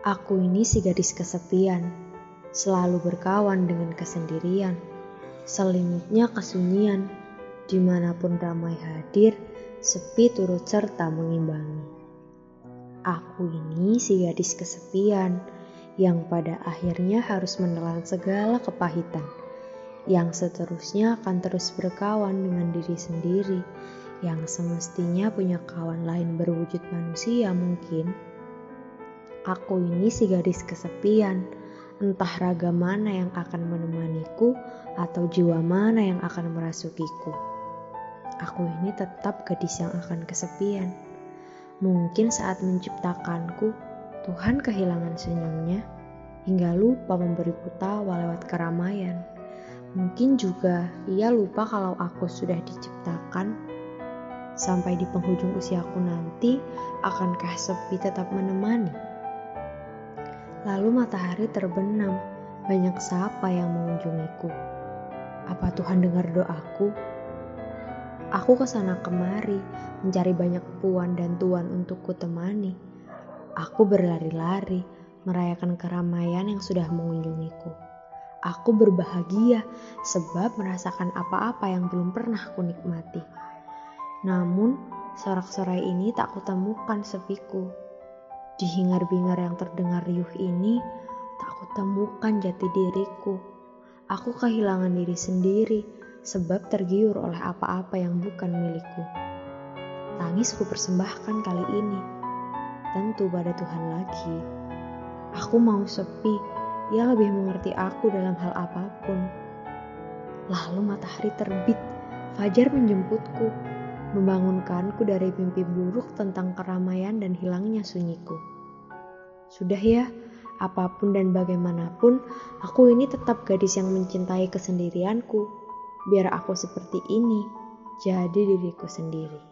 Aku ini si gadis kesepian, selalu berkawan dengan kesendirian. Selimutnya kesunyian, di mana pun ramai hadir, sepi turut serta mengimbangi. Aku ini si gadis kesepian, yang pada akhirnya harus menelan segala kepahitan, yang seterusnya akan terus berkawan dengan diri sendiri, yang semestinya punya kawan lain berwujud manusia mungkin. Aku ini si gadis kesepian, entah raga mana yang akan menemaniku atau jiwa mana yang akan merasukiku. Aku ini tetap gadis yang akan kesepian. Mungkin saat menciptakanku, Tuhan kehilangan senyumnya hingga lupa memberiku tawa lewat keramaian. Mungkin juga ia lupa kalau aku sudah diciptakan Sampai di penghujung usiaku nanti, akankah sepi tetap menemani? Lalu matahari terbenam, banyak sapa yang mengunjungiku. Apa Tuhan dengar doaku? Aku ke sana kemari, mencari banyak puan dan tuan untuk kutemani. Aku berlari-lari, merayakan keramaian yang sudah mengunjungiku. Aku berbahagia sebab merasakan apa-apa yang belum pernah kunikmati. nikmati. Namun, sorak-sorai ini tak kutemukan sepiku. Di hingar-bingar yang terdengar riuh ini, tak kutemukan jati diriku. Aku kehilangan diri sendiri sebab tergiur oleh apa-apa yang bukan milikku. Tangis ku persembahkan kali ini, tentu pada Tuhan lagi. Aku mau sepi, ia lebih mengerti aku dalam hal apa pun. Lalu matahari terbit, fajar menjemputku membangunkanku dari mimpi buruk tentang keramaian dan hilangnya sunyiku. Sudah ya, apa pun dan bagaimanapun, aku ini tetap gadis yang mencintai kesendirianku. Biar aku seperti ini, jadi diriku sendiri.